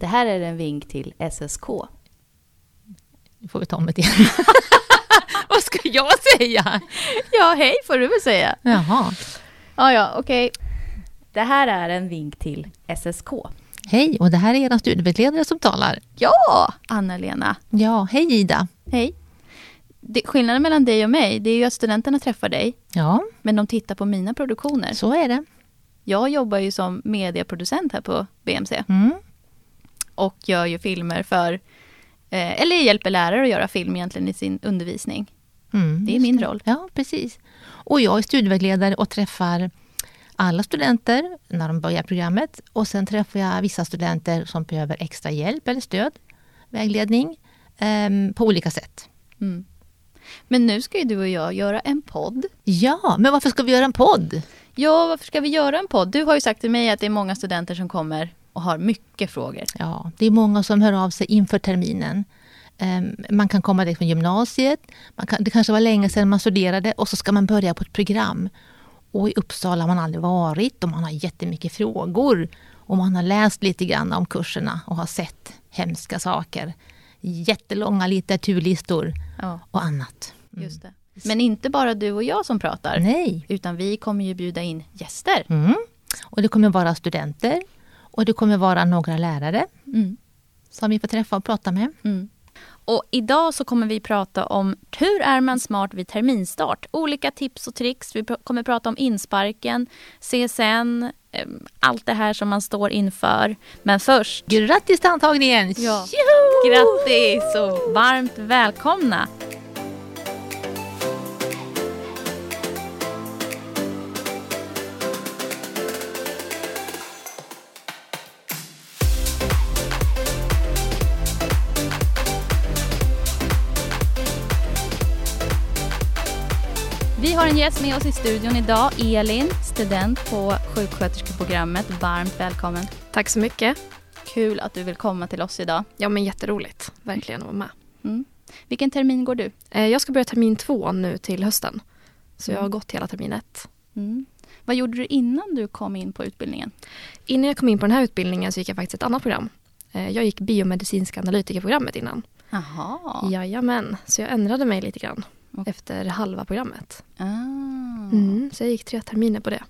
Det här är en vink till SSK. Nu får vi ta om det igen. Vad ska jag säga? Ja, hej får du väl säga. Jaha. Ja, ja, okej. Det här är en vink till SSK. Hej, och det här är era studievägledare som talar. Ja, Anna-Lena. Ja, hej Ida. Hej. Det, skillnaden mellan dig och mig, det är ju att studenterna träffar dig, Ja, men de tittar på mina produktioner. så är det. Jag jobbar ju som medieproducent här på BMC Mm. Och gör ju filmer för, eh, eller hjälper lärare att göra film egentligen i sin undervisning. Mm, Det är min roll. Ja, precis. Och jag är studievägledare och träffar alla studenter när de börjar programmet. Och sen träffar jag vissa studenter som behöver extra hjälp eller stöd, vägledning, ehm, på olika sätt. Mm. Men nu ska ju du och jag göra en podd. Ja, men varför ska vi göra en podd? Ja, varför ska vi göra en podd? Du har ju sagt till mig att det är många studenter som kommer och har mycket frågor. Ja, det är många som hör av sig inför terminen. Ehm, Man kan komma direkt från gymnasiet, kan, det kanske var länge sedan man studerade och så ska man börja på ett program. Och i Uppsala har man aldrig varit och man har jättemycket frågor. Och man har läst lite grann om kurserna och har sett hemska saker. Jättelånga litteraturlistor Ja, och annat. just det. Men inte bara du och jag som pratar, Nej. utan vi kommer ju bjuda in gäster. Mm. Och det kommer vara studenter och det kommer vara några lärare Mm. som vi får träffa och prata med. Mm. Och idag så kommer vi prata om hur är man smart vid terminstart? Olika tips och tricks. Vi kommer prata om insparken, CSN, eh, allt det här som man står inför. Men först, Grattis till antagningen! Ja. Tjoho! grattis och varmt välkomna! En gäst med oss i studion idag, Elin, student på sjuksköterskeprogrammet. Varmt välkommen. Tack så mycket. Kul att du vill komma till oss idag. Ja men jätteroligt, verkligen att vara med. Mm. Vilken termin går du? Eh, Jag ska börja termin två nu till hösten. Så jag har Mm. gått hela termin ett. Mm. Vad gjorde du innan du kom in på utbildningen? Innan jag kom in på den här utbildningen så gick jag faktiskt ett annat program. Eh, Jag gick biomedicinska analytikerprogrammet innan. Jaha. Jajamän, så jag ändrade mig lite grann Okej. efter halva programmet. Ah. Mm, så jag gick tre terminer på det.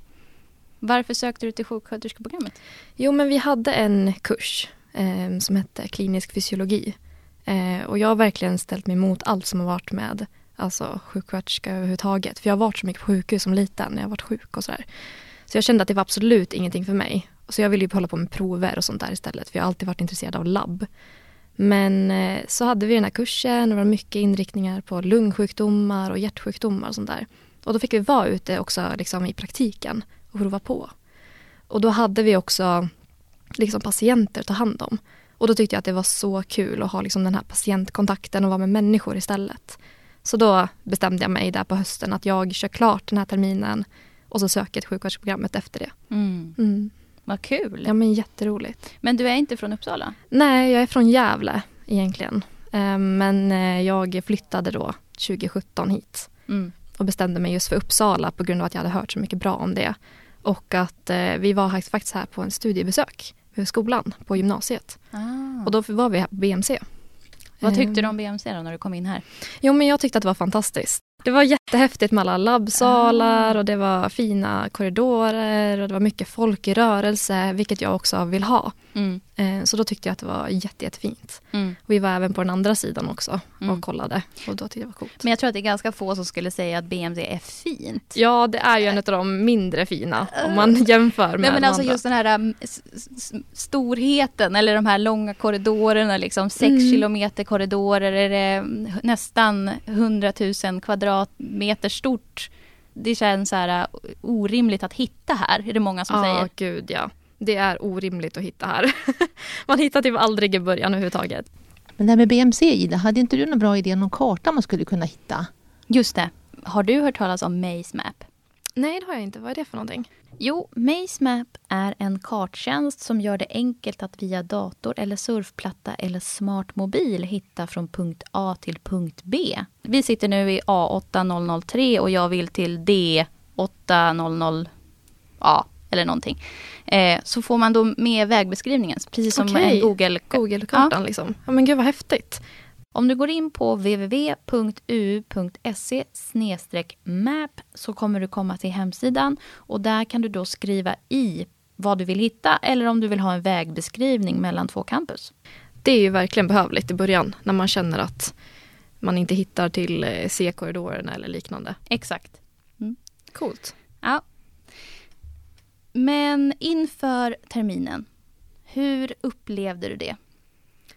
Varför sökte du till sjuksköterskeprogrammet? Jo men vi hade en kurs eh, som hette klinisk fysiologi. Eh, och jag har verkligen ställt mig emot allt som har varit med alltså, sjuksköterska överhuvudtaget. För jag har varit så mycket på sjukhus som liten när jag har varit sjuk och sådär. Så jag kände att det var absolut ingenting för mig. Så jag ville ju hålla på med prover och sånt där istället. För jag har alltid varit intresserad av labb. Men eh, så hade vi den här kursen och det var mycket inriktningar på lungsjukdomar och hjärtsjukdomar och sånt där. Och då fick vi vara ute också liksom, i praktiken och prova på. Och då hade vi också liksom, patienter att ta hand om. Och då tyckte jag att det var så kul att ha liksom, den här patientkontakten och vara med människor istället. Så då bestämde jag mig där på hösten att jag kör klart den här terminen och så söker jag till sjuksköterskeprogrammet efter det. Mm. Mm. Vad kul. Ja men jätteroligt. Men du är inte från Uppsala? Nej, jag är från Gävle egentligen. Eh, Men eh, jag flyttade då 2017 hit Mm. och bestämde mig just för Uppsala på grund av att jag hade hört så mycket bra om det. Och att eh, vi var faktiskt här på en studiebesök vid skolan på gymnasiet. Ah. Och då var vi här på BMC. Vad tyckte Eh, du om BMC då när du kom in här? Jo men jag tyckte att det var fantastiskt. Det var jättehäftigt med alla labbsalar Ah. och det var fina korridorer och det var mycket folk i rörelse, vilket jag också vill ha. Mm. Eh, Så då tyckte jag att det var jätte, jättefint. Mm. Vi var även på den andra sidan också Mm. och kollade och då tyckte jag det var coolt. Men jag tror att det är ganska få som skulle säga att BMC är fint. Ja, det är ju en av de mindre fina om man jämför med Nej, men alltså andra. just den här um, storheten eller de här långa korridorerna, liksom sex Mm. kilometer korridorer, är det mm, nästan 100 000 kvadratmeter stort. Det känns så här uh, orimligt att hitta här, är det många som Ja, säger. gud ja. Det är orimligt att hitta här. man hittar typ aldrig i början överhuvudtaget. Men det här med BMC, Ida, hade inte du någon bra idé om någon karta man skulle kunna hitta? Just det. Har du hört talas om Maze Map? Nej, det har jag inte. Vad är det för någonting? Jo, Maze Map är en karttjänst som gör det enkelt att via dator eller surfplatta eller smart mobil hitta från punkt A till punkt B. Vi sitter nu i A8003 och jag vill till D8000 A eller någonting. Eh, så får man då med vägbeskrivningen, precis som Okej. en Google. Google-kartan liksom. Ja men gud vad häftigt. Om du går in på www.uu.se map så kommer du komma till hemsidan och där kan du då skriva i vad du vill hitta eller om du vill ha en vägbeskrivning mellan två campus. Det är ju verkligen behövligt i början när man känner att man inte hittar till eh, C-korridorerna eller liknande. Exakt. Coolt. Ja. Men inför terminen, hur upplevde du det?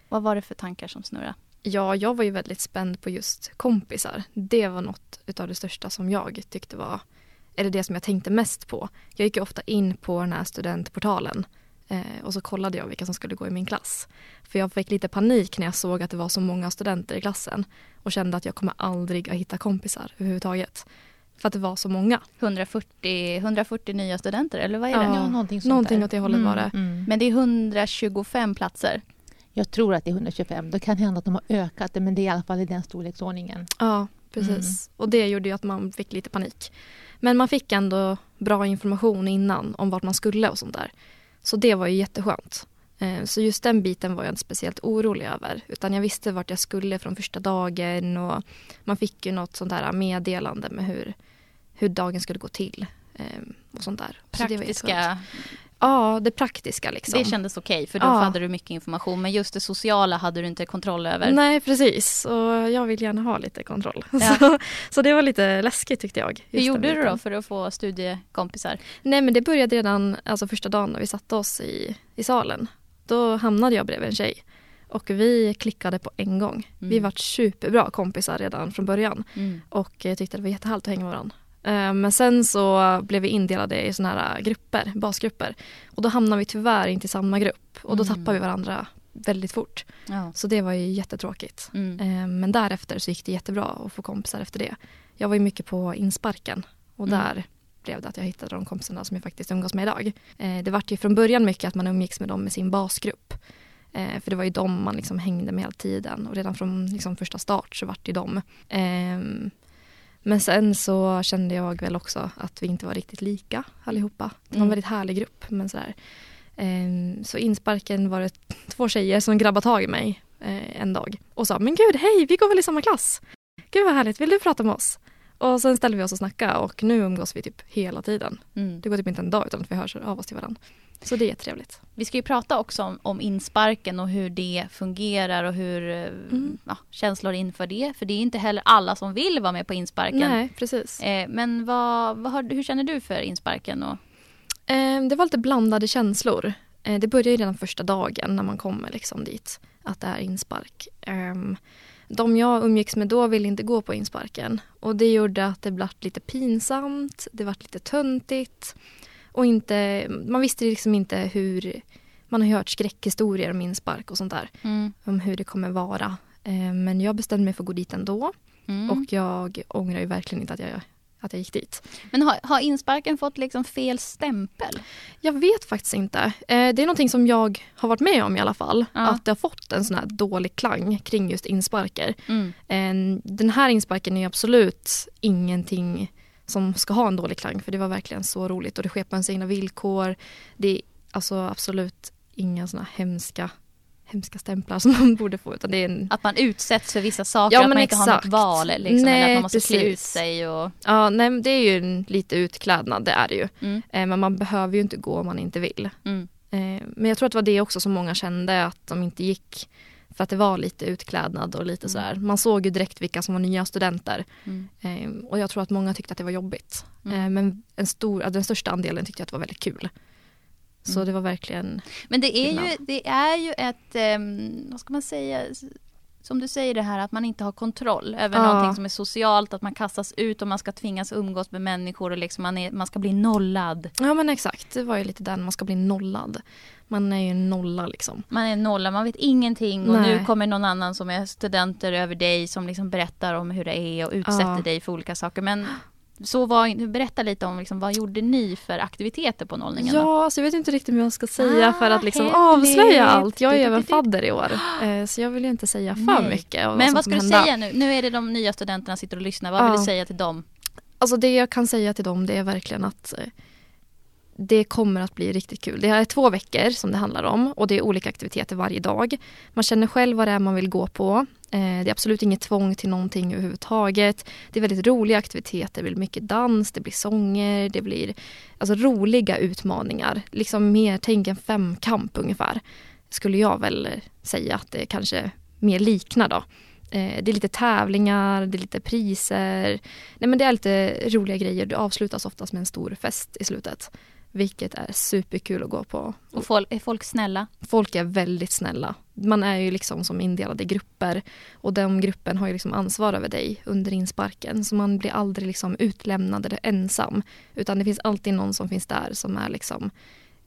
Vad var det för tankar som snurrade? Ja, jag var ju väldigt spänd på just kompisar. Det var något utav det största som jag tyckte var, eller det som jag tänkte mest på. Jag gick ju ofta in på den här studentportalen eh, och så kollade jag vilka som skulle gå i min klass. För jag fick lite panik när jag såg att det var så många studenter i klassen och kände att jag kommer aldrig att hitta kompisar överhuvudtaget. För att det var så många. 140, 140 nya studenter, eller vad är det? Ja, någonting sånt Någonting där. åt det hållet var det. Mm. Men det är 125 platser. Jag tror att det är 125. Det kan hända att de har ökat det, men det är i alla fall i den storleksordningen. Ja, precis. Och det gjorde ju att man fick lite panik. Men man fick ändå bra information innan om vart man skulle och sånt där. Så det var ju jätteskönt. Eh, Så just den biten var jag inte speciellt orolig över. Utan jag visste vart jag skulle från första dagen och man fick ju något sånt där meddelande med hur, hur dagen skulle gå till. eh, Och sånt där. Så Ja, det praktiska liksom. det kändes okej för då Ja. hade du mycket information. Men just det sociala hade du inte kontroll över. Nej, precis. Och jag vill gärna ha lite kontroll. Ja. Så, så det var lite läskigt tyckte jag. Hur gjorde du då för att få studiekompisar? Nej men det började redan alltså första dagen när vi satte oss i, i salen. Då hamnade jag bredvid en tjej. Och vi klickade på en gång. Vi Mm. var superbra kompisar redan från början. Mm. Och eh, tyckte det var jättehärligt att hänga med varandra. Eh, Men sen så blev vi indelade i såna här grupper, basgrupper. Och då hamnade vi tyvärr inte i samma grupp. Och då Mm. tappade vi varandra väldigt fort. Ja. Så det var ju jättetråkigt. Mm. Eh, Men därefter så gick det jättebra att få kompisar efter det. Jag var ju mycket på insparken och Mm. där blev det att jag hittade de kompisarna som jag faktiskt umgås med idag. Eh, Det var ju från början mycket att man umgicks med dem med sin basgrupp. Eh, För det var ju dem man liksom hängde med hela tiden och redan från liksom första start så vart det ju dem. Ehm, Men sen så kände jag väl också att vi inte var riktigt lika allihopa. Det var en Mm. väldigt härlig grupp men sådär. Ehm, Så insparken var det två tjejer som grabbade tag i mig eh, en dag och sa men gud hej vi går väl i samma klass. Gud vad härligt, vill du prata med oss? Och sen ställde vi oss och snackade och nu umgås vi typ hela tiden. Mm. Det går typ inte en dag utan att vi hörs av oss till varandra. Så det är trevligt. Vi ska ju prata också om, om insparken och hur det fungerar och hur eh, Mm. ja, känslor inför det. För det är inte heller alla som vill vara med på insparken. Nej, precis. Eh, men vad, vad hur känner du för insparken? Och, Eh, det var lite blandade känslor. Eh, det började ju redan första dagen när man kommer liksom dit. Att det är inspark. De jag umgicks med då ville inte gå på insparken. Och det gjorde att det blev lite pinsamt. Det var lite töntigt. Och inte, man visste liksom inte hur... Man har ju hört skräckhistorier om inspark och sånt där. mm. Om hur det kommer vara. Eh, men jag bestämde mig för att gå dit ändå. Mm. Och jag ångrar ju verkligen inte att jag, att jag gick dit. Men har, har insparken fått liksom fel stämpel? Jag vet faktiskt inte. Eh, det är någonting som jag har varit med om i alla fall. Ja. Att det har fått en sån här dålig klang kring just insparker. Mm. Eh, den här insparken är absolut ingenting som ska ha en dålig klang. För det var verkligen så roligt och det sker på ens egna villkor. Det är alltså absolut inga såna hemska, hemska stämplar som man borde få. Utan det är en, Att man utsätts för vissa saker, Ja, att man inte har något val. Liksom, eller Nej, att man måste klä ut precis. sig. Och, ja, nej, det är ju en lite utklädnad, det är det ju. mm. Eh, men man behöver ju inte gå om man inte vill. Mm. Eh, Men jag tror att det var det också som många kände att de inte gick för att det var lite utklädnad och lite Mm. sådär. Man såg ju direkt vilka som var nya studenter. Mm. Eh, Och jag tror att många tyckte att det var jobbigt. Mm. Eh, Men en stor, den största andelen tyckte att det var väldigt kul. Så Mm. det var verkligen, Men det är, ju, det är ju ett, ehm, vad ska man säga, som du säger det här att man inte har kontroll över Ja. någonting som är socialt, att man kastas ut och man ska tvingas umgås med människor och liksom man, är, man ska bli nollad. ja men exakt, det var ju lite där man ska bli nollad. Man är ju nolla liksom. Man är nollad, man vet ingenting och Nej. nu kommer någon annan som är studenter över dig som liksom berättar om hur det är och utsätter Ja. dig för olika saker. Men så var, berätta lite om liksom, vad gjorde ni för aktiviteter på nollningen? då? Ja, så jag vet inte riktigt vad jag ska säga Ah, för att liksom avslöja allt. Jag är ju även fadder i år. eh, Så jag vill ju inte säga för Nej. mycket. av Men vad ska du hända. säga nu? Nu är det de nya studenterna sitter och lyssnar. Vad vill Ja. du säga till dem? Alltså det jag kan säga till dem det är verkligen att eh, det kommer att bli riktigt kul. Det är två veckor som det handlar om och det är olika aktiviteter varje dag. Man känner själv vad det är man vill gå på. Eh, det är absolut inget tvång till någonting överhuvudtaget. Det är väldigt roliga aktiviteter. Det blir mycket dans, det blir sånger, det blir alltså, roliga utmaningar. Liksom mer, tänk en femkamp ungefär. Skulle jag väl säga att det kanske mer liknar då. Eh, det är lite tävlingar, det är lite priser. Nej men det är lite roliga grejer. Det avslutas oftast med en stor fest i slutet. Vilket är superkul att gå på. Och folk, är folk snälla? Folk är väldigt snälla. Man är ju liksom som indelad i grupper och den gruppen har ju liksom ansvar över dig under insparken. Så man blir aldrig liksom utlämnad eller ensam. Utan det finns alltid någon som finns där som är liksom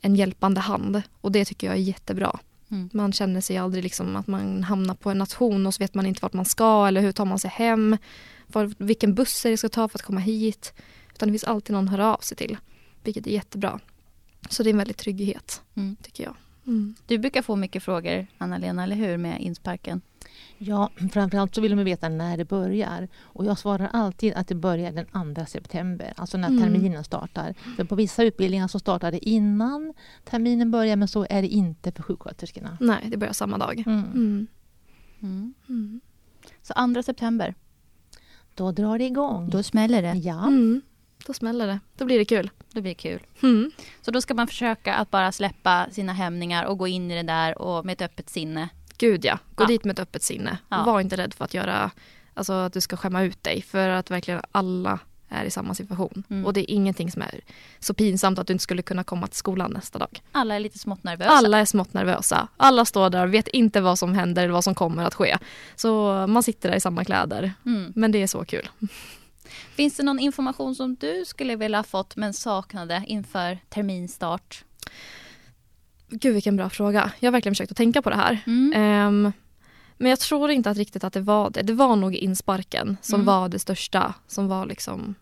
en hjälpande hand. Och det tycker jag är jättebra. Mm. Man känner sig aldrig liksom att man hamnar på en nation och så vet man inte vart man ska eller hur tar man sig hem. Var, vilken buss är det ska ta för att komma hit. Utan det finns alltid någon att höra av sig till. Vilket är jättebra. Så det är en väldig trygghet, mm. tycker jag. Mm. Du brukar få mycket frågor, Anna-Lena, eller hur, med Insparken? Ja, framförallt så vill de veta när det börjar. Och jag svarar alltid att det börjar den 2 september, alltså när mm. terminen startar. För på vissa utbildningar så startar det innan terminen börjar, men så är det inte för sjuksköterskorna. Nej, det börjar samma dag. Mm. Mm. mm. mm. Så 2 september? Då drar det igång. Då smäller det? Ja. Mm. Då smäller det. Då blir det kul. Då blir det kul. Mm. Så då ska man försöka att bara släppa sina hämningar och gå in i det där och med ett öppet sinne. Gud ja, gå ja. dit med ett öppet sinne. Ja. Var inte rädd för att göra, alltså att du ska skämma ut dig för att verkligen alla är i samma situation. Mm. Och det är ingenting som är så pinsamt att du inte skulle kunna komma till skolan nästa dag. Alla är lite smått nervösa. Alla är smått nervösa. Alla står där och vet inte vad som händer eller vad som kommer att ske. Så man sitter där i samma kläder. Mm. Men det är så kul. Finns det någon information som du skulle vilja ha fått men saknade inför terminstart? Gud vilken bra fråga. Jag har verkligen försökt att tänka på det här. Mm. Um, men jag tror inte att riktigt att det var det. Det var nog insparken som mm. var det största. Som var liksom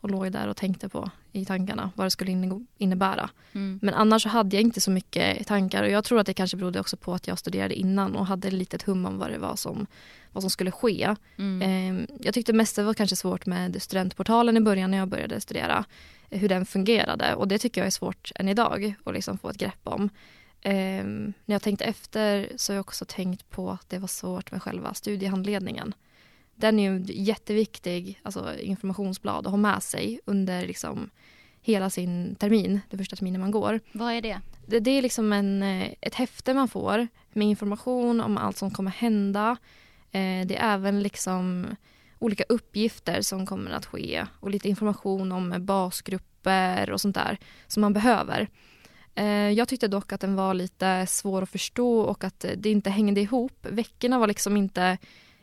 och låg där och tänkte på i tankarna vad det skulle innebära. Mm. Men annars hade jag inte så mycket tankar och jag tror att det kanske berodde också på att jag studerade innan och hade lite ett hum om vad det var som, vad som skulle ske. Mm. Eh, jag tyckte mest det var kanske svårt med studentportalen i början när jag började studera. Hur den fungerade och det tycker jag är svårt än idag att liksom få ett grepp om. Eh, när jag tänkte efter så har jag också tänkt på att det var svårt med själva studiehandledningen den är ju jätteviktig alltså informationsblad att ha med sig under liksom hela sin termin, den första terminen man går. Vad är det? Det, det är liksom en, eh, ett häfte man får med information om allt som kommer hända. Eh, det är även liksom olika uppgifter som kommer att ske och lite information om basgrupper och sånt där som man behöver. Eh, jag tyckte dock att den var lite svår att förstå och att det inte hängde ihop. Veckorna var liksom inte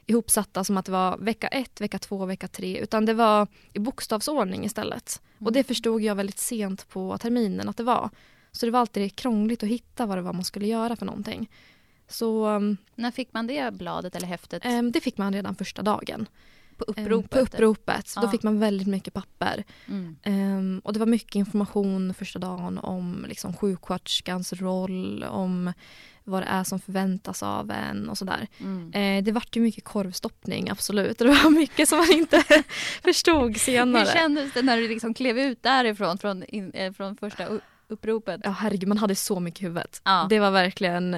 ihopsatta som att det var vecka ett, vecka två, vecka tre utan det var i bokstavsordning istället. Mm. Och det förstod jag väldigt sent på terminen att det var. Så det var alltid krångligt att hitta vad det var man skulle göra för någonting. Så, um, När fick man det bladet eller häftet? Det fick man redan första dagen. På uppropet? på uppropet. Ja. Då fick man väldigt mycket papper. Mm. Um, och det var mycket information första dagen om liksom, sjuksköterskans roll, om vad det är som förväntas av en och sådär. Mm. Eh, det vart ju mycket korvstoppning, absolut. Det var mycket som man inte förstod senare. Hur kändes det när du liksom klev ut därifrån, från, in, eh, från första uppropet? Ja herregud, man hade så mycket i huvudet. Ja. Det var verkligen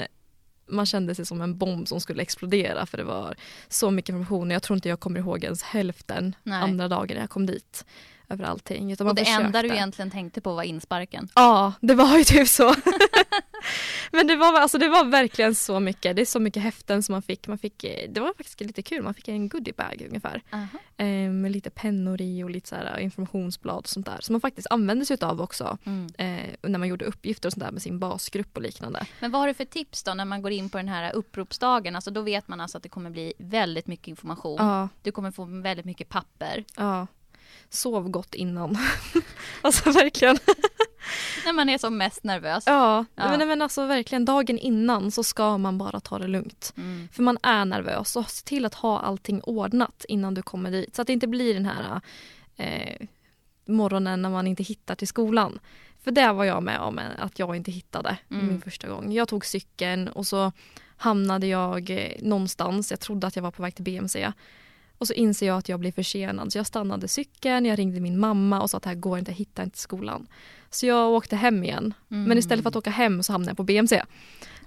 man kände sig som en bomb som skulle explodera för det var så mycket information. Jag tror inte jag kommer ihåg ens hälften Nej. andra dagen när jag kom dit över allting. Och det försökte. enda du egentligen tänkte på var insparken? Ja, det var ju typ så. Men det var, alltså, det var verkligen så mycket. Det är så mycket häften som man fick. man fick. Eh, det var faktiskt lite kul. Man fick en goodiebag ungefär. Uh -huh. eh, med lite pennor i och lite så här informationsblad och sånt där. Som man faktiskt använde sig av också. Mm. Eh, när man gjorde uppgifter och sånt där med sin basgrupp och liknande. Men vad har du för tips då när man går in på den här uppropsdagen? Alltså då vet man alltså att det kommer bli väldigt mycket information. Ja. Du kommer få väldigt mycket papper. Ja sov gott innan. alltså verkligen. När man är som mest nervös. Ja, ja. Men, men alltså verkligen dagen innan så ska man bara ta det lugnt. Mm. För man är nervös och se till att ha allting ordnat innan du kommer dit. Så att det inte blir den här eh, morgonen när man inte hittar till skolan. För det var jag med om, att jag inte hittade mm. min första gång. Jag tog cykeln och så hamnade jag eh, någonstans, jag trodde att jag var på väg till BMC Och så inser jag att jag blir försenad så jag stannade cykeln, jag ringde min mamma och sa att det här går inte, jag hittar inte skolan. Så jag åkte hem igen. Mm. Men istället för att åka hem så hamnade jag på BMC.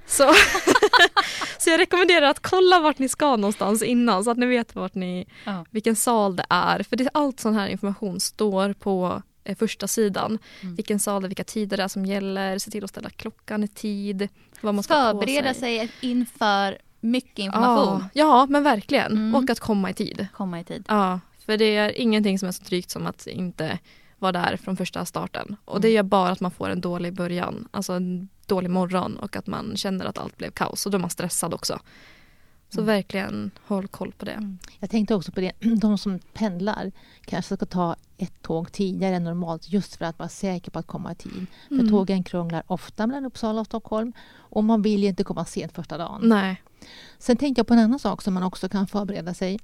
Så, så jag rekommenderar att kolla vart ni ska någonstans innan så att ni vet vart ni, Ja. vilken sal det är. För det, allt sån här information står på eh, första sidan. Mm. Vilken sal det är, vilka tider det är som gäller, se till att ställa klockan i tid. Vad man ska Förbereda sig inför mycket information. Ja, ja men verkligen. Mm. Och att komma i tid. Komma i tid. Ja, för det är ingenting som är så drygt som att inte vara där från första starten. Och det Mm. gör bara att man får en dålig början, alltså en dålig morgon och att man känner att allt blev kaos och då är man stressad också. Så Mm. verkligen håll koll på det. Jag tänkte också på det, de som pendlar kanske ska ta ett tåg tidigare än normalt just för att vara säker på att komma i tid. För Mm. tågen krånglar ofta mellan Uppsala och Stockholm och man vill ju inte komma sent första dagen. Nej. Sen tänkte jag på en annan sak som man också kan förbereda sig.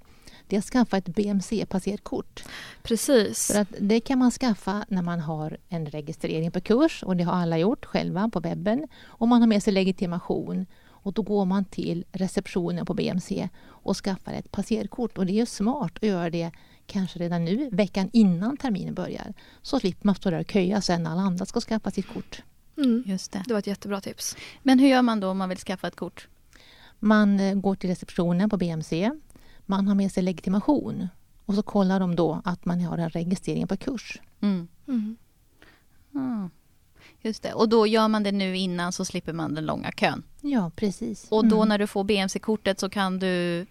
Det är att skaffa ett BMC-passerkort. Precis. För att det kan man skaffa när man har en registrering på kurs och det har alla gjort själva på webben. Och man har med sig legitimation och då går man till receptionen på BMC och skaffar ett passerkort. Och det är ju smart att göra det kanske redan nu, veckan innan terminen börjar. Så slipper man stå där och köa sen när alla andra ska skaffa sitt kort. Mm. Just det. Det var ett jättebra tips. Men hur gör man då om man vill skaffa ett kort? Man eh, går till receptionen på BMC. Man har med sig legitimation och så kollar de då att man har en registrering på kurs. Mm. Mm. Mm. Just det. Och då gör man det nu innan så slipper man den långa kön. Ja, precis. Och då Mm. när du får BMC-kortet så kan du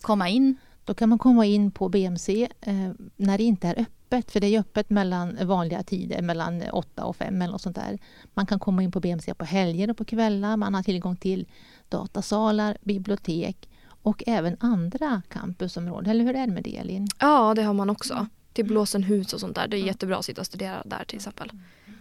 komma in. Då kan man komma in på BMC eh, när det inte är öppet. För det är öppet mellan vanliga tider, mellan 8 och 5 eller något sånt där. Man kan komma in på BMC på helger och på kvällar. Man har tillgång till datasalar, bibliotek och även andra campusområden. Eller hur är det med det Elin? Ja, det har man också. Till Blåsenhus och sånt där. Det är jättebra att sitta och studera där till exempel.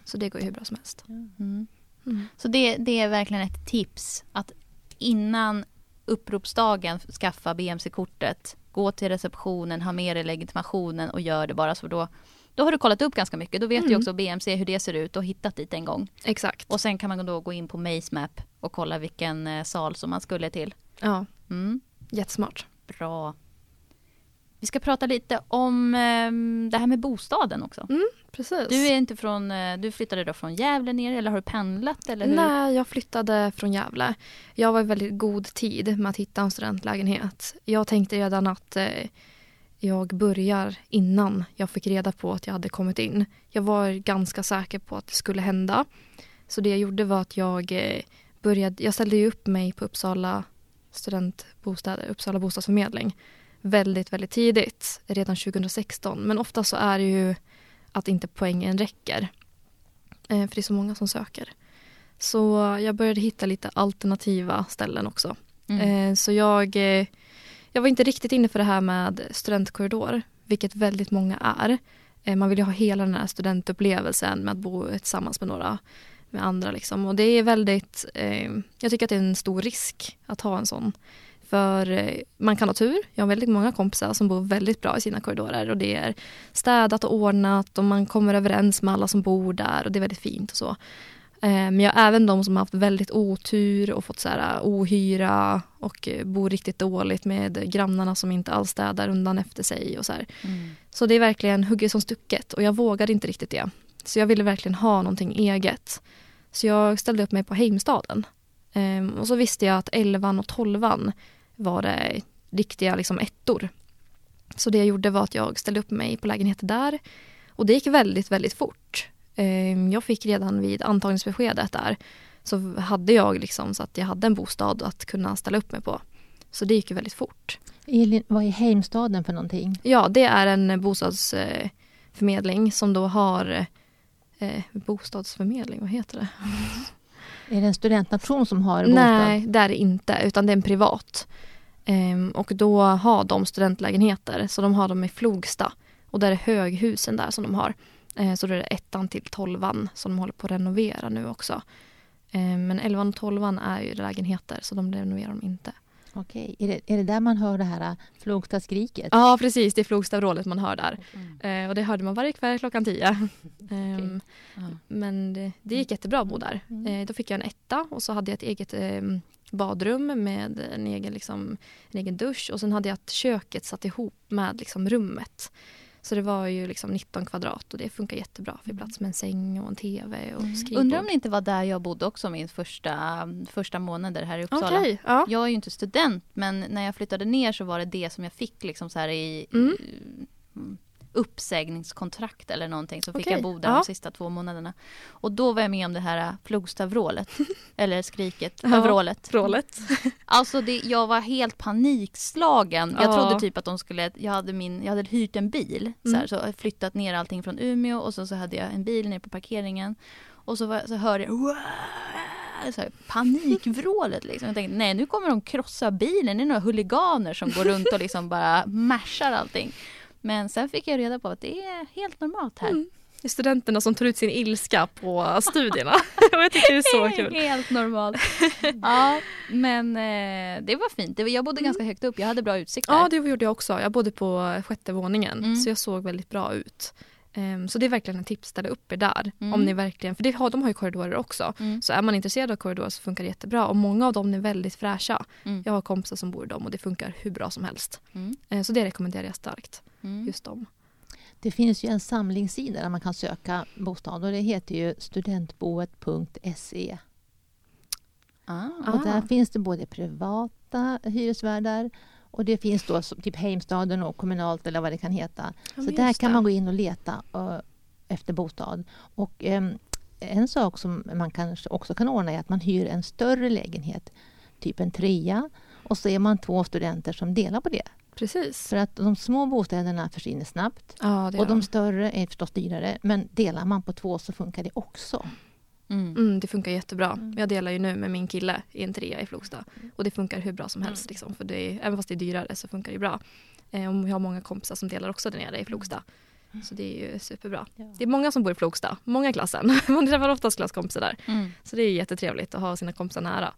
Så det går ju hur bra som helst. Mm. Mm. Så det, det är verkligen ett tips att innan uppropsdagen skaffa BMC-kortet. Gå till receptionen, ha med dig legitimationen och gör det bara så då då har du kollat upp ganska mycket. Då vet du Mm. också BMC hur det ser ut och hittat dit en gång. Exakt. Och sen kan man då gå in på Maze Map och kolla vilken eh, sal som man skulle till. Ja, Mm. jättesmart. Bra. Vi ska prata lite om eh, det här med bostaden också. Precis. Du är inte från, eh, du flyttade då från Gävle ner eller har du pendlat eller hur? Nej, jag flyttade från Gävle. Jag var i väldigt god tid med att hitta en studentlägenhet. Jag tänkte redan att eh, jag börjar innan jag fick reda på att jag hade kommit in. Jag var ganska säker på att det skulle hända. Så det jag gjorde var att jag eh, började, jag ställde upp mig på Uppsala studentbostäder, Uppsala bostadsförmedling väldigt, väldigt tidigt, redan 2016. Men ofta så är det ju att inte poängen räcker. Eh, för det är så många som söker. Så jag började hitta lite alternativa ställen också. Mm. Eh, så jag, eh, jag var inte riktigt inne för det här med studentkorridor, vilket väldigt många är. Man vill ju ha hela den här studentupplevelsen med att bo tillsammans med några med andra. Liksom. Och det är väldigt, jag tycker att det är en stor risk att ha en sån. För eh, man kan ha tur. Jag har väldigt många kompisar som bor väldigt bra i sina korridorer och det är städat och ordnat och man kommer överens med alla som bor där och det är väldigt fint och så. Eh, Men jag har även de som har haft väldigt otur och fått så här ohyra och eh, bor riktigt dåligt med grannarna som inte alls städar undan efter sig och så här. Mm. Så det är verkligen hugget som stucket och jag vågade inte riktigt det. Så jag ville verkligen ha någonting eget. Så jag ställde upp mig på Heimstaden. Ehm, och så visste jag att 11 och 12 var det riktiga liksom ettor. Så det jag gjorde var att jag ställde upp mig på lägenheter där. Och det gick väldigt, väldigt fort. Ehm, jag fick redan vid antagningsbeskedet där så hade jag liksom så att jag hade en bostad att kunna ställa upp mig på. Så det gick ju väldigt fort. Elin, vad är Heimstaden för någonting? Ja, det är en bostadsförmedling som då har eh, bostadsförmedling, vad heter det? Är det en studentnation som har bostad? Nej, det är det inte, utan det är en privat. Ehm, och då har de studentlägenheter, så de har dem i Flogsta. Och där är höghusen där som de har. Ehm, så då är det ettan till tolvan som de håller på att renovera nu också. Ehm, men elvan och tolvan är ju lägenheter, så de renoverar de inte. Okej, är det, är det där man hör det här äh, Flogstaskriket? Ja, precis. Det är Flogstavrålet man hör där. Mm. Och det hörde man varje kväll klockan tio. Ehm, Ja. Men det, det gick jättebra att bo där. Mm. Eh, då fick jag en etta och så hade jag ett eget eh, badrum med en egen, liksom, en egen dusch och sen hade jag köket satt ihop med liksom, rummet. Så det var ju liksom 19 kvadrat och det funkar jättebra. Fick plats med en säng och en tv och skrivbord. Undrar om det inte var där jag bodde också min första, första månader här i Uppsala. Okej, ja. Jag är ju inte student men när jag flyttade ner så var det det som jag fick liksom så här i Mm. Uppsägningskontrakt eller någonting så fick Okej, jag bo där ja. de sista två månaderna. Och då var jag med om det här äh, Flogstavrålet. eller skriket, Ja. ja. vrålet. Vrålet. Alltså det, jag var helt panikslagen. Jag Ja. trodde typ att de skulle, jag hade, min, jag hade hyrt en bil. Så, här, Mm. så flyttat ner allting från Umeå och så, så hade jag en bil nere på parkeringen. Och så, var, så hörde jag så här, panikvrålet liksom. Jag tänkte nej nu kommer de krossa bilen, det är några huliganer som går runt och liksom bara mashar allting. Men sen fick jag reda på att det är helt normalt här. Mm. Det är studenterna som tar ut sin ilska på studierna. och jag tycker det är så kul. Helt normalt. ja, men eh, det var fint. Jag bodde ganska högt upp, jag hade bra utsikt där. Ja, det gjorde jag också. Jag bodde på sjätte våningen Mm. så jag såg väldigt bra ut. Ehm, så det är verkligen en tips, ställa upp er där. Mm. Om ni verkligen, för det har, de har ju korridorer också. Mm. Så är man intresserad av korridorer så funkar det jättebra. Och många av dem är väldigt fräscha. Mm. Jag har kompisar som bor i dem och det funkar hur bra som helst. Mm. Ehm, så det rekommenderar jag starkt. Mm. Just dem. Det finns ju en samlingssida där man kan söka bostad och det heter ju studentboet.se. Ah. Och där finns det både privata hyresvärdar och det finns då typ Heimstaden och kommunalt eller vad det kan heta. Ja, Så där kan det. man gå in och leta eh, efter bostad. Och ehm, en sak som man kanske också kan ordna är att man hyr en större lägenhet, typ en trea, och så är man två studenter som delar på det. Precis. För att de små bostäderna försvinner snabbt Ja, och de de. större är förstås dyrare, men delar man på två så funkar det också. Mm. Mm, det funkar jättebra. Mm. Jag delar ju nu med min kille i en trea i Flogsta. Och det funkar hur bra som helst. Mm. Liksom, för det är, även fast det är dyrare så funkar det bra. Eh, och vi har många kompisar som delar också där nere i Flogsta. Så det är ju superbra. Ja. Det är många som bor i Flogsta, många i klassen. Man träffar oftast klasskompisar där. Mm. Så det är jättetrevligt att ha sina kompisar nära.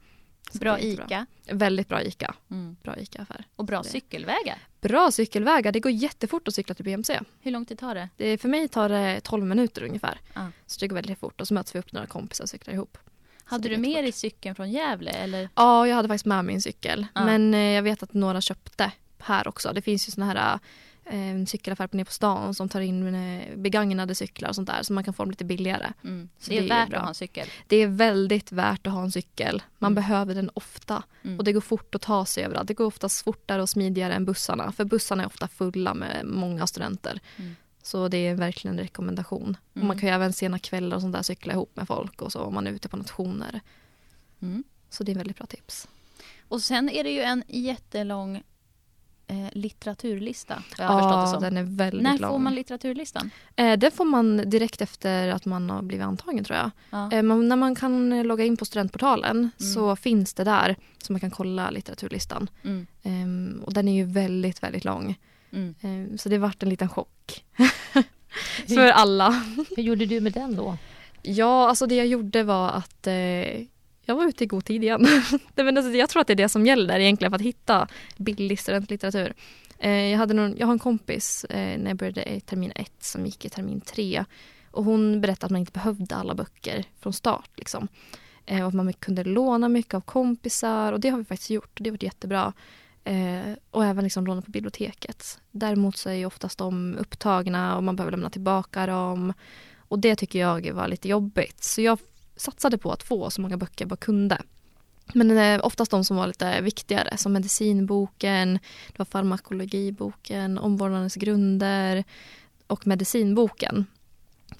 Bra. ICA Väldigt bra ICA. mm. Bra ICA-affär. och bra cykelvägar. Bra cykelvägar, det går jättefort att cykla till BMC. Hur lång tid tar det? Det, för mig tar det 12 minuter ungefär. Ah. Så det går väldigt fort och så möts vi upp några kompisar och cyklar ihop. Hade du med dig cykeln från Gävle eller? Ja, jag hade faktiskt med min cykel. Ja. Men eh, jag vet att några köpte här också. Det finns ju såna här eh, cykelaffärer på nere på stan som tar in eh, begagnade cyklar och sånt där så man kan få dem lite billigare. Mm. Så det är det är värt bra. att ha en cykel. Det är väldigt värt att ha en cykel. Man Mm. behöver den ofta Mm. och det går fort att ta sig överallt. Det går oftast fortare och smidigare än bussarna för bussarna är ofta fulla med många studenter. Mm. Så det är verkligen en rekommendation. Och Mm. man kan ju även sena kvällar och sånt där cykla ihop med folk och så om man är ute på nationer. Mm. Så det är väldigt bra tips. Och sen är det ju en jättelång eh, litteraturlista. Har jag förstått det som. den är väldigt När lång. får man litteraturlistan? Eh, det får man direkt efter att man har blivit antagen tror jag. Ja. Eh, man, när man kan eh, logga in på studentportalen Mm. så finns det där så man kan kolla litteraturlistan. Mm. Ehm, och den är ju väldigt, väldigt lång. Mm. Ehm, så det vart en liten chock. För alla. Hur gjorde du med den då? Ja, alltså det jag gjorde var att eh, jag var ute i god tid igen. Men alltså, jag tror att det är det som gäller egentligen för att hitta billig studentlitteratur. Eh, jag, hade någon, jag har en kompis eh, när jag började i termin ett som gick i termin tre. Och hon berättade att man inte behövde alla böcker från start. Liksom. Eh, och att man kunde låna mycket av kompisar och det har vi faktiskt gjort och det har varit jättebra. Och även liksom låna på biblioteket. Däremot så är ju oftast de upptagna och man behöver lämna tillbaka dem. Och det tycker jag var lite jobbigt. Så jag satsade på att få så många böcker jag bara kunde. Men eh, oftast de som var lite viktigare som medicinboken, det var farmakologiboken, omvårdnadens grunder och medicinboken.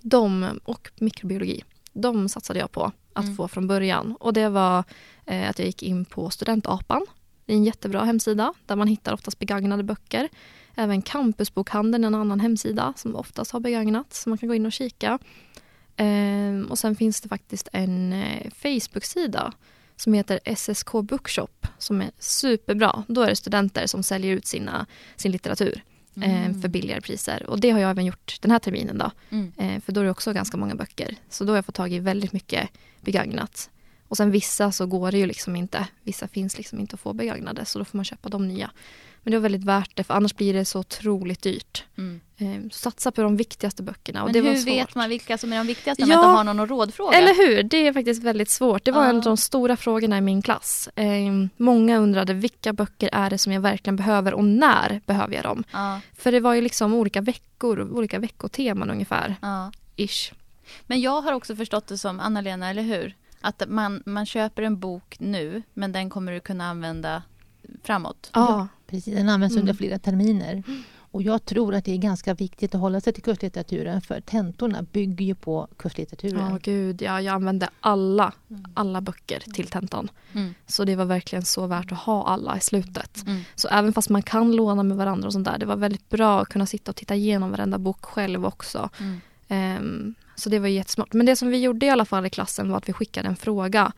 De och mikrobiologi. De satsade jag på att Mm. få från början. Och det var eh, att jag gick in på Studentapan. Det är en jättebra hemsida där man hittar oftast begagnade böcker. Även Campusbokhandeln, en annan hemsida som oftast har begagnats. Så man kan gå in och kika. Ehm, och sen finns det faktiskt en eh, Facebook-sida som heter SSK Bookshop som är superbra. Då är det studenter som säljer ut sina, sin litteratur eh, Mm. för billigare priser. Och det har jag även gjort den här terminen då. Mm. Eh, för då är det också ganska många böcker. Så då har jag fått tag i väldigt mycket begagnat. Och sen vissa så går det ju liksom inte. Vissa finns liksom inte att få begagnade så då får man köpa de nya. Men det var väldigt värt det för annars blir det så otroligt dyrt. Mm. Eh, så satsa på de viktigaste böckerna. Och Men hur vet man vilka som är de viktigaste om Ja. man inte har någon rådfråga? Eller hur? Det är faktiskt väldigt svårt. Det var Ja. en av de stora frågorna i min klass. Eh, många undrade vilka böcker är det som jag verkligen behöver och när behöver jag dem? Ja, För det var ju liksom olika veckor, olika veckoteman ungefär. ja. Ish. Men jag har också förstått det som, Anna-Lena, eller hur? Att man, man köper en bok nu, men den kommer du kunna använda framåt. Ja, Precis, den används Mm. under flera terminer. Och jag tror att det är ganska viktigt att hålla sig till kurslitteraturen för tentorna bygger ju på kurslitteraturen. Ja, gud. Ja, jag använde alla, alla böcker till tentan. Mm. Så det var verkligen så värt att ha alla i slutet. Mm. Så även fast man kan låna med varandra och sånt där, det var väldigt bra att kunna sitta och titta igenom varenda bok själv också. Mm. Ehm, så det var jättesmart. Men det som vi gjorde i alla fall i klassen var att vi skickade en fråga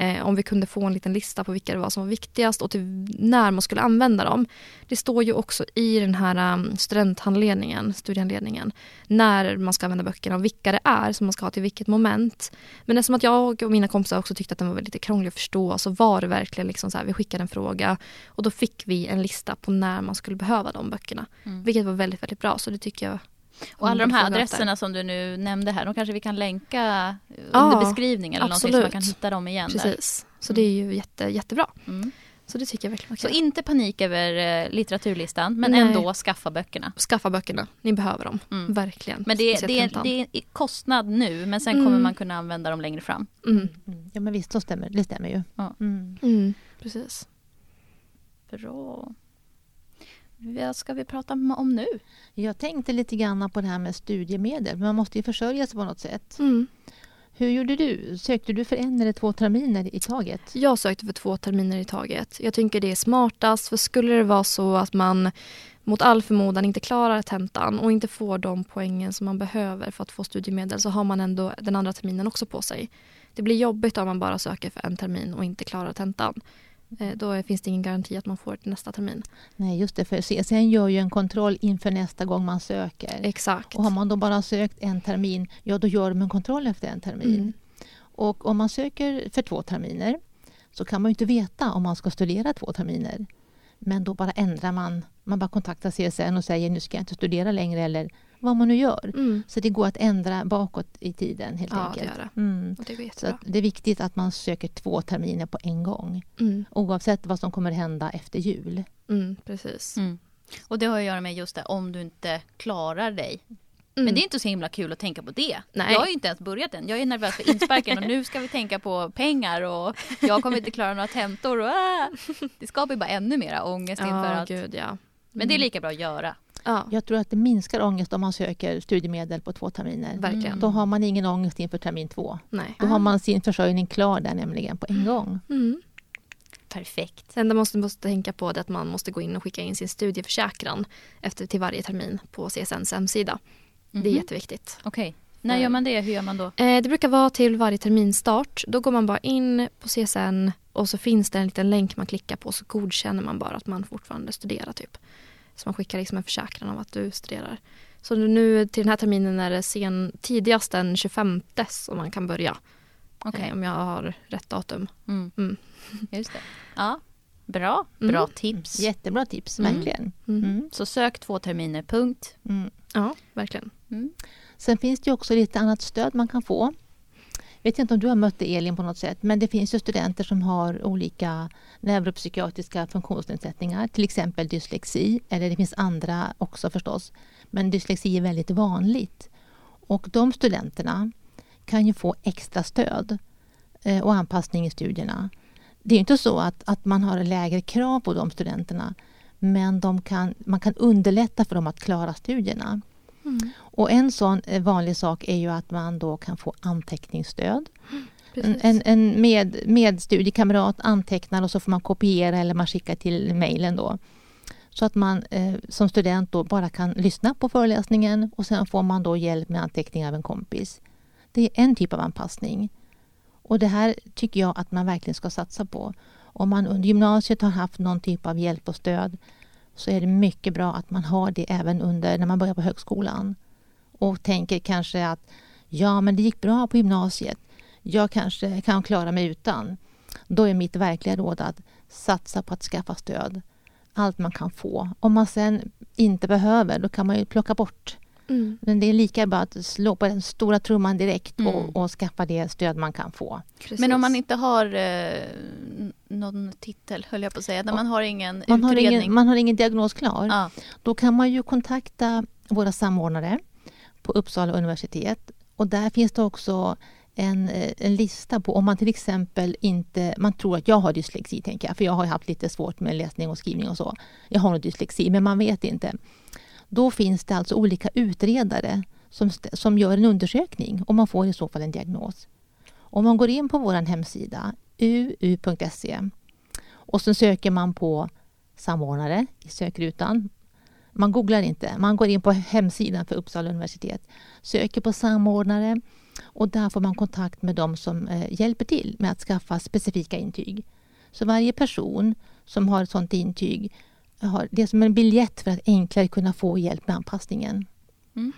eh, om vi kunde få en liten lista på vilka det var som var viktigast och till när man skulle använda dem. Det står ju också i den här um, studenthandledningen, studiehandledningen, när man ska använda böckerna och vilka det är som man ska ha till vilket moment. Men eftersom att jag och mina kompisar också tyckte att den var lite krånglig att förstå så var det verkligen liksom så här, vi skickade en fråga och då fick vi en lista på när man skulle behöva de böckerna. Mm. Vilket var väldigt, väldigt bra. Så det tycker jag Och alla de Mm, här adresserna som du nu nämnde här, de kanske vi kan länka Ja, under beskrivningen eller någonting så man absolut. kan hitta dem igen där. Precis. Så det är ju jätte, jättebra. Mm. Så det tycker jag verkligen Så inte panik över eh, litteraturlistan, men Nej. ändå skaffa böckerna. Skaffa böckerna. Ni behöver dem. Mm. Verkligen. Men det, är- det, är, det är kostnad nu, men sen Mm. kommer man kunna använda dem längre fram. Mm. Mm. Ja men visst, så stämmer, det stämmer ju. Ja. Mm. Mm. Precis. Bra. Vad ska vi prata om nu? Jag tänkte lite grann på det här med studiemedel. Man måste ju försörja sig på något sätt. Mm. Hur gjorde du? Sökte du för en eller två terminer i taget? Jag sökte för två terminer i taget. Jag tycker det är smartast. För skulle det vara så att man mot all förmodan inte klarar tentan och inte får de poängen som man behöver för att få studiemedel så har man ändå den andra terminen också på sig. Det blir jobbigt om man bara söker för en termin och inte klarar tentan. Eh, Då finns det ingen garanti att man får det nästa termin. Nej, just det. För CSN gör ju en kontroll inför nästa gång man söker. Exakt. Och har man då bara sökt en termin, ja då gör de en kontroll efter en termin. Mm. Och om man söker för två terminer så kan man ju inte veta om man ska studera två terminer. Men då bara ändrar man, man bara kontaktar CSN och säger nu ska jag inte studera längre eller vad man nu gör. Mm. Så det går att ändra bakåt i tiden helt Ja, det enkelt. gör Mm. Och det går Så det är viktigt att man söker två terminer på en gång. Mm. Oavsett vad som kommer hända efter jul. Mm, precis. Och det har att göra med just det, om du inte klarar dig. Mm. Men det är inte så himla kul att tänka på det. Nej. Jag har ju inte ens börjat än. Jag är nervös för insparken och nu ska vi tänka på pengar och jag kommer inte klara några tentor. Och, ah! Det skapar ju bara ännu mer ångest inför Ja, att... gud ja. Men det är lika bra att göra. Ja, Jag tror att det minskar ångest om man söker studiemedel på två terminer. verkligen. Då har man ingen ångest inför termin två. Nej. Då har man sin försörjning klar där nämligen på en gång. Mm. Perfekt. Det enda man måste, måste tänka på är att man måste gå in och skicka in sin studieförsäkran efter, till varje termin på CSNs hemsida. Det är Mhm. jätteviktigt. Okej. När gör man det? Hur gör man då? Eh, det brukar vara till varje terminstart. Då går man bara in på CSN och så finns det en liten länk man klickar på så godkänner man bara att man fortfarande studerar. typ. Så man skickar liksom en försäkran av att du studerar. Så nu till den här terminen är det sen, tidigast den 25 som man kan börja. Okej. Eh, om jag har rätt datum. Mm. Mm. Just det. Ja. Bra. Bra Mm. tips. Jättebra tips, Mm. verkligen. Mm. Mm. Så sök två terminer, punkt. Mm. Ja, verkligen. Mm. Sen finns det också lite annat stöd man kan få. Jag vet inte om du har mött det Elin på något sätt, men det finns ju studenter som har olika neuropsykiatriska funktionsnedsättningar, till exempel dyslexi, eller det finns andra också förstås. Men dyslexi är väldigt vanligt. Och de studenterna kan ju få extra stöd eh, och anpassning i studierna. Det är inte så att, att man har lägre krav på de studenterna, men de kan, man kan underlätta för dem att klara studierna. Mm. Och en sån eh, vanlig sak är ju att man då kan få anteckningsstöd. En, Precis. en, en med, medstudiekamrat antecknar och så får man kopiera eller man skickar till mejlen då. Så att man eh, som student då bara kan lyssna på föreläsningen och sen får man då hjälp med anteckningar av en kompis. Det är en typ av anpassning. Och det här tycker jag att man verkligen ska satsa på. Om man under gymnasiet har haft någon typ av hjälp och stöd så är det mycket bra att man har det även under när man börjar på högskolan. Och tänker kanske att ja, men det gick bra på gymnasiet. jag kanske kan klara mig utan. Då är mitt verkliga råd att satsa på att skaffa stöd. Allt man kan få. Om man sen inte behöver, då kan man ju plocka bort. Mm. Men det är lika bra att slå på den stora trumman direkt Mm. och, och skaffa det stöd man kan få. Men om man inte har eh, någon titel, höll jag på att säga. När man har ingen Man har, utredning. ingen, man har ingen diagnos klar. Ja. Då kan man ju kontakta våra samordnare på Uppsala universitet. Och där finns det också en, eh, en lista på om man till exempel inte... Man tror att jag har dyslexi, tänker jag. För jag har ju haft lite svårt med läsning och skrivning och så. Jag har nog dyslexi, men man vet inte. Då finns det alltså olika utredare som, som gör en undersökning och man får i så fall en diagnos. Om man går in på vår hemsida, uu.se och sen söker man på samordnare i sökrutan. Man googlar inte, man går in på hemsidan för Uppsala universitet, söker på samordnare och där får man kontakt med de som eh, hjälper till med att skaffa specifika intyg. Så varje person som har ett sådant intyg har det är som en biljett för att enklare kunna få hjälp med anpassningen. Mm.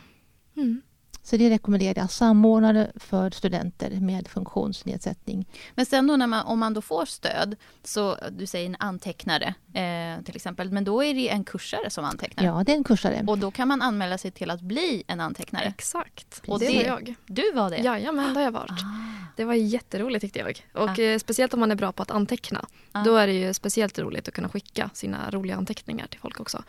Så det rekommenderar jag. Samordnare för studenter med funktionsnedsättning. Men sen då när man, om man då får stöd, så du säger en antecknare eh, till exempel, men då är det en kursare som antecknar. Ja, det är en kursare. Och då kan man anmäla sig till att bli en antecknare. Exakt. Och det, det- var jag. Du var det? Jajamän, det har jag varit. Ah. Det var jätteroligt tyckte jag. Och eh, speciellt om man är bra på att anteckna. Ah. Då är det ju speciellt roligt att kunna skicka sina roliga anteckningar till folk också.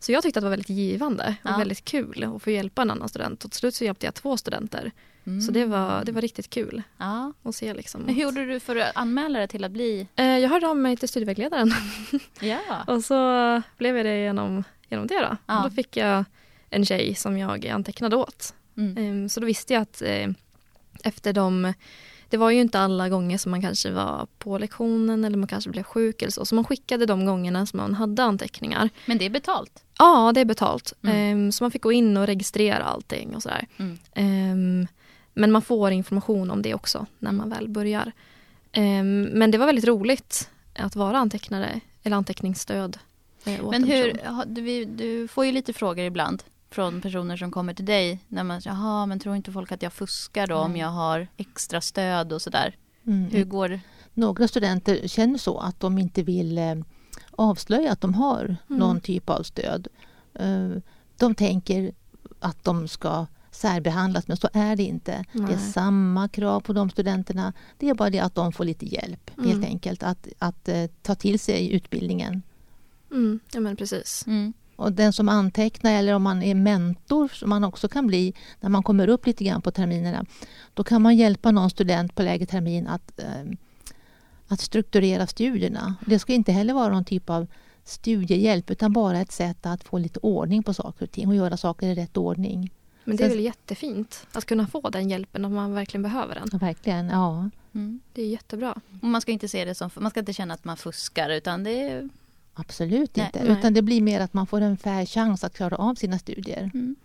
Så jag tyckte att det var väldigt givande och Ja. väldigt kul att få hjälpa en annan student. Och till slut så hjälpte jag två studenter. Mm. Så det var, det var riktigt kul Ja. att se. Liksom. Men hur gjorde du för att anmäla dig till att bli... Eh, Jag hörde av mig till studievägledaren Ja. och så blev jag det genom, genom det. Då. Ja. Och då fick jag en tjej som jag antecknade åt. Mm. Ehm, Så då visste jag att eh, efter de... Det var ju inte alla gånger som man kanske var på lektionen eller man kanske blev sjuk eller så. Så man skickade de gångerna som man hade anteckningar. Men det är betalt? Ja, det är betalt. Mm. Ehm, Så man fick gå in och registrera allting och sådär. Mm. Ehm, Men man får information om det också när man väl börjar. Ehm, Men det var väldigt roligt att vara antecknare eller anteckningsstöd. eh, Men en hur, du, du får ju lite frågor ibland från personer som kommer till dig. När man säger, jaha, men tror inte folk att jag fuskar då om Nej. jag har extra stöd och sådär? Mm. Hur går Några studenter känner så att de inte vill eh, avslöja att de har Mm. någon typ av stöd. Eh, de tänker att de ska särbehandlas men så är det inte. Det är Nej. samma krav på de studenterna. Det är bara det att de får lite hjälp Mm. helt enkelt att, att eh, ta till sig utbildningen. Mm, ja men precis. mm. Och den som antecknar eller om man är mentor som man också kan bli när man kommer upp lite grann på terminerna. Då kan man hjälpa någon student på lägre termin att, eh, att strukturera studierna. Det ska inte heller vara någon typ av studiehjälp utan bara ett sätt att få lite ordning på saker och ting och göra saker i rätt ordning. Men det är väl jättefint att kunna få den hjälpen om man verkligen behöver den. Ja, verkligen, ja. Mm. Det är jättebra. Och man ska inte se det som, man ska inte känna att man fuskar utan det är Absolut Nej, inte. nej. Utan det blir mer att man får en fair chans att klara av sina studier. mm.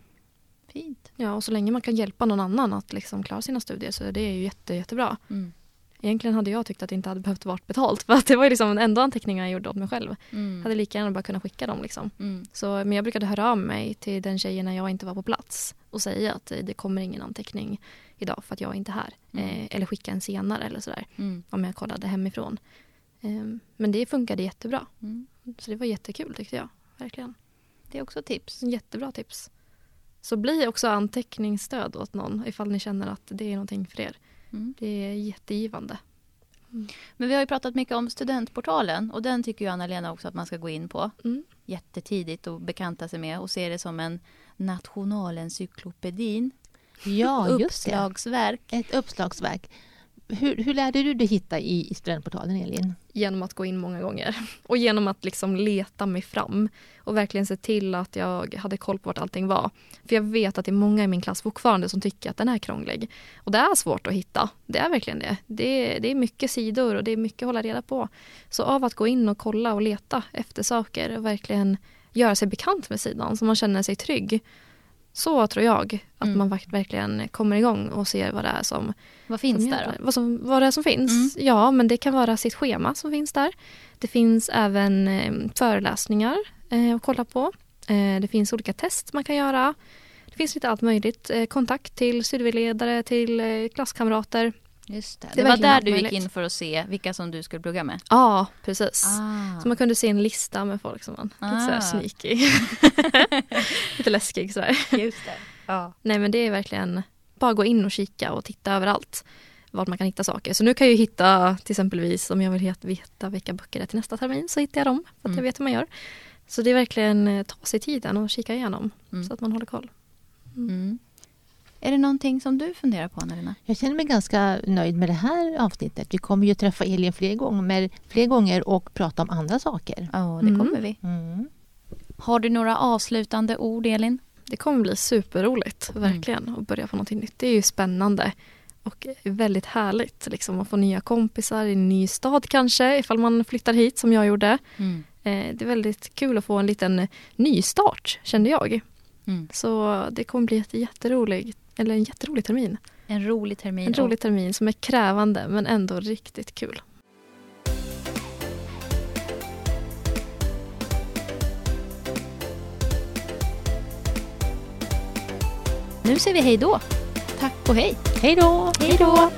fint. Ja, och så länge man kan hjälpa någon annan att liksom klara sina studier så det är ju jätte, jättebra. Mm. Egentligen hade jag tyckt att det inte hade behövt vara betalt för att det var ju liksom ändå anteckningar jag gjorde åt mig själv. Mm. hade lika gärna bara kunnat skicka dem liksom. Mm. Så, men jag brukade höra av mig till den tjejen när jag inte var på plats och säga att eh, det kommer ingen anteckning idag för att jag är inte här. Mm. Eh, eller skicka en senare eller sådär Mm. om jag kollade hemifrån. Eh, men det funkade jättebra. Mm. Så det var jättekul tyckte jag. Verkligen. Det är också tips. Jättebra tips. Så bli också anteckningsstöd åt någon ifall ni känner att det är någonting för er. Mm. Det är jättegivande. Men vi har ju pratat mycket om studentportalen och den tycker ju Anna-Lena också att man ska gå in på Mm. jättetidigt och bekanta sig med och se det som en nationalencyklopedin. Ja, just det. Ett uppslagsverk. Hur, hur lärde du dig hitta i, i studentportalen, Elin? genom att gå in många gånger. Och genom att liksom leta mig fram och verkligen se till att jag hade koll på vart allting var. För jag vet att det är många i min klass fortfarande som tycker att den är krånglig. Och det är svårt att hitta. Det är verkligen det. Det det är mycket sidor och det är mycket att hålla reda på. Så av att gå in och kolla och leta efter saker och verkligen göra sig bekant med sidan så man känner sig trygg. Så tror jag att Mm. man verk- verkligen kommer igång och ser vad det är som Vad finns som där? Vad, som, vad det är som finns? Ja, men det kan vara sitt schema som finns där. Det finns även eh, föreläsningar eh, att kolla på. Eh, det finns olika test man kan göra. Det finns lite allt möjligt. Eh, kontakt till studieledare, till eh, klasskamrater. Just det. Det det, var där du gick in för att se vilka som du skulle plugga med? Ja, precis. Ah. Så man kunde se en lista med folk som man lite sådär Ah. sneaky. lite läskig sådär. Just det. Ja. Nej men det är verkligen bara gå in och kika och titta överallt vart man kan hitta saker. Så nu kan jag hitta till exempelvis om jag vill veta vilka böcker det är till nästa termin så hittar jag dem för att Mm. jag vet hur man gör. Så det är verkligen eh, ta sig tiden och kika igenom Mm. så att man håller koll. Mm. Är det någonting som du funderar på Annalena? Jag känner mig ganska nöjd med det här avsnittet. Vi kommer ju träffa Elin fler gånger, fler gånger och prata om andra saker. Ja, det Mm. kommer vi. Mm. Har du några avslutande ord Elin? Det kommer bli superroligt, verkligen, att börja på någonting nytt. Det är ju spännande och väldigt härligt liksom, att få nya kompisar i en ny stad kanske, ifall man flyttar hit som jag gjorde. Mm. Eh, det är väldigt kul att få en liten nystart, kände jag. Mm. Så det kommer bli ett jätterolig, eller en jätterolig termin. En rolig termin. En rolig termin som är krävande men ändå riktigt kul. Nu säger vi hej då. Tack och hej. Hej då! Hej då.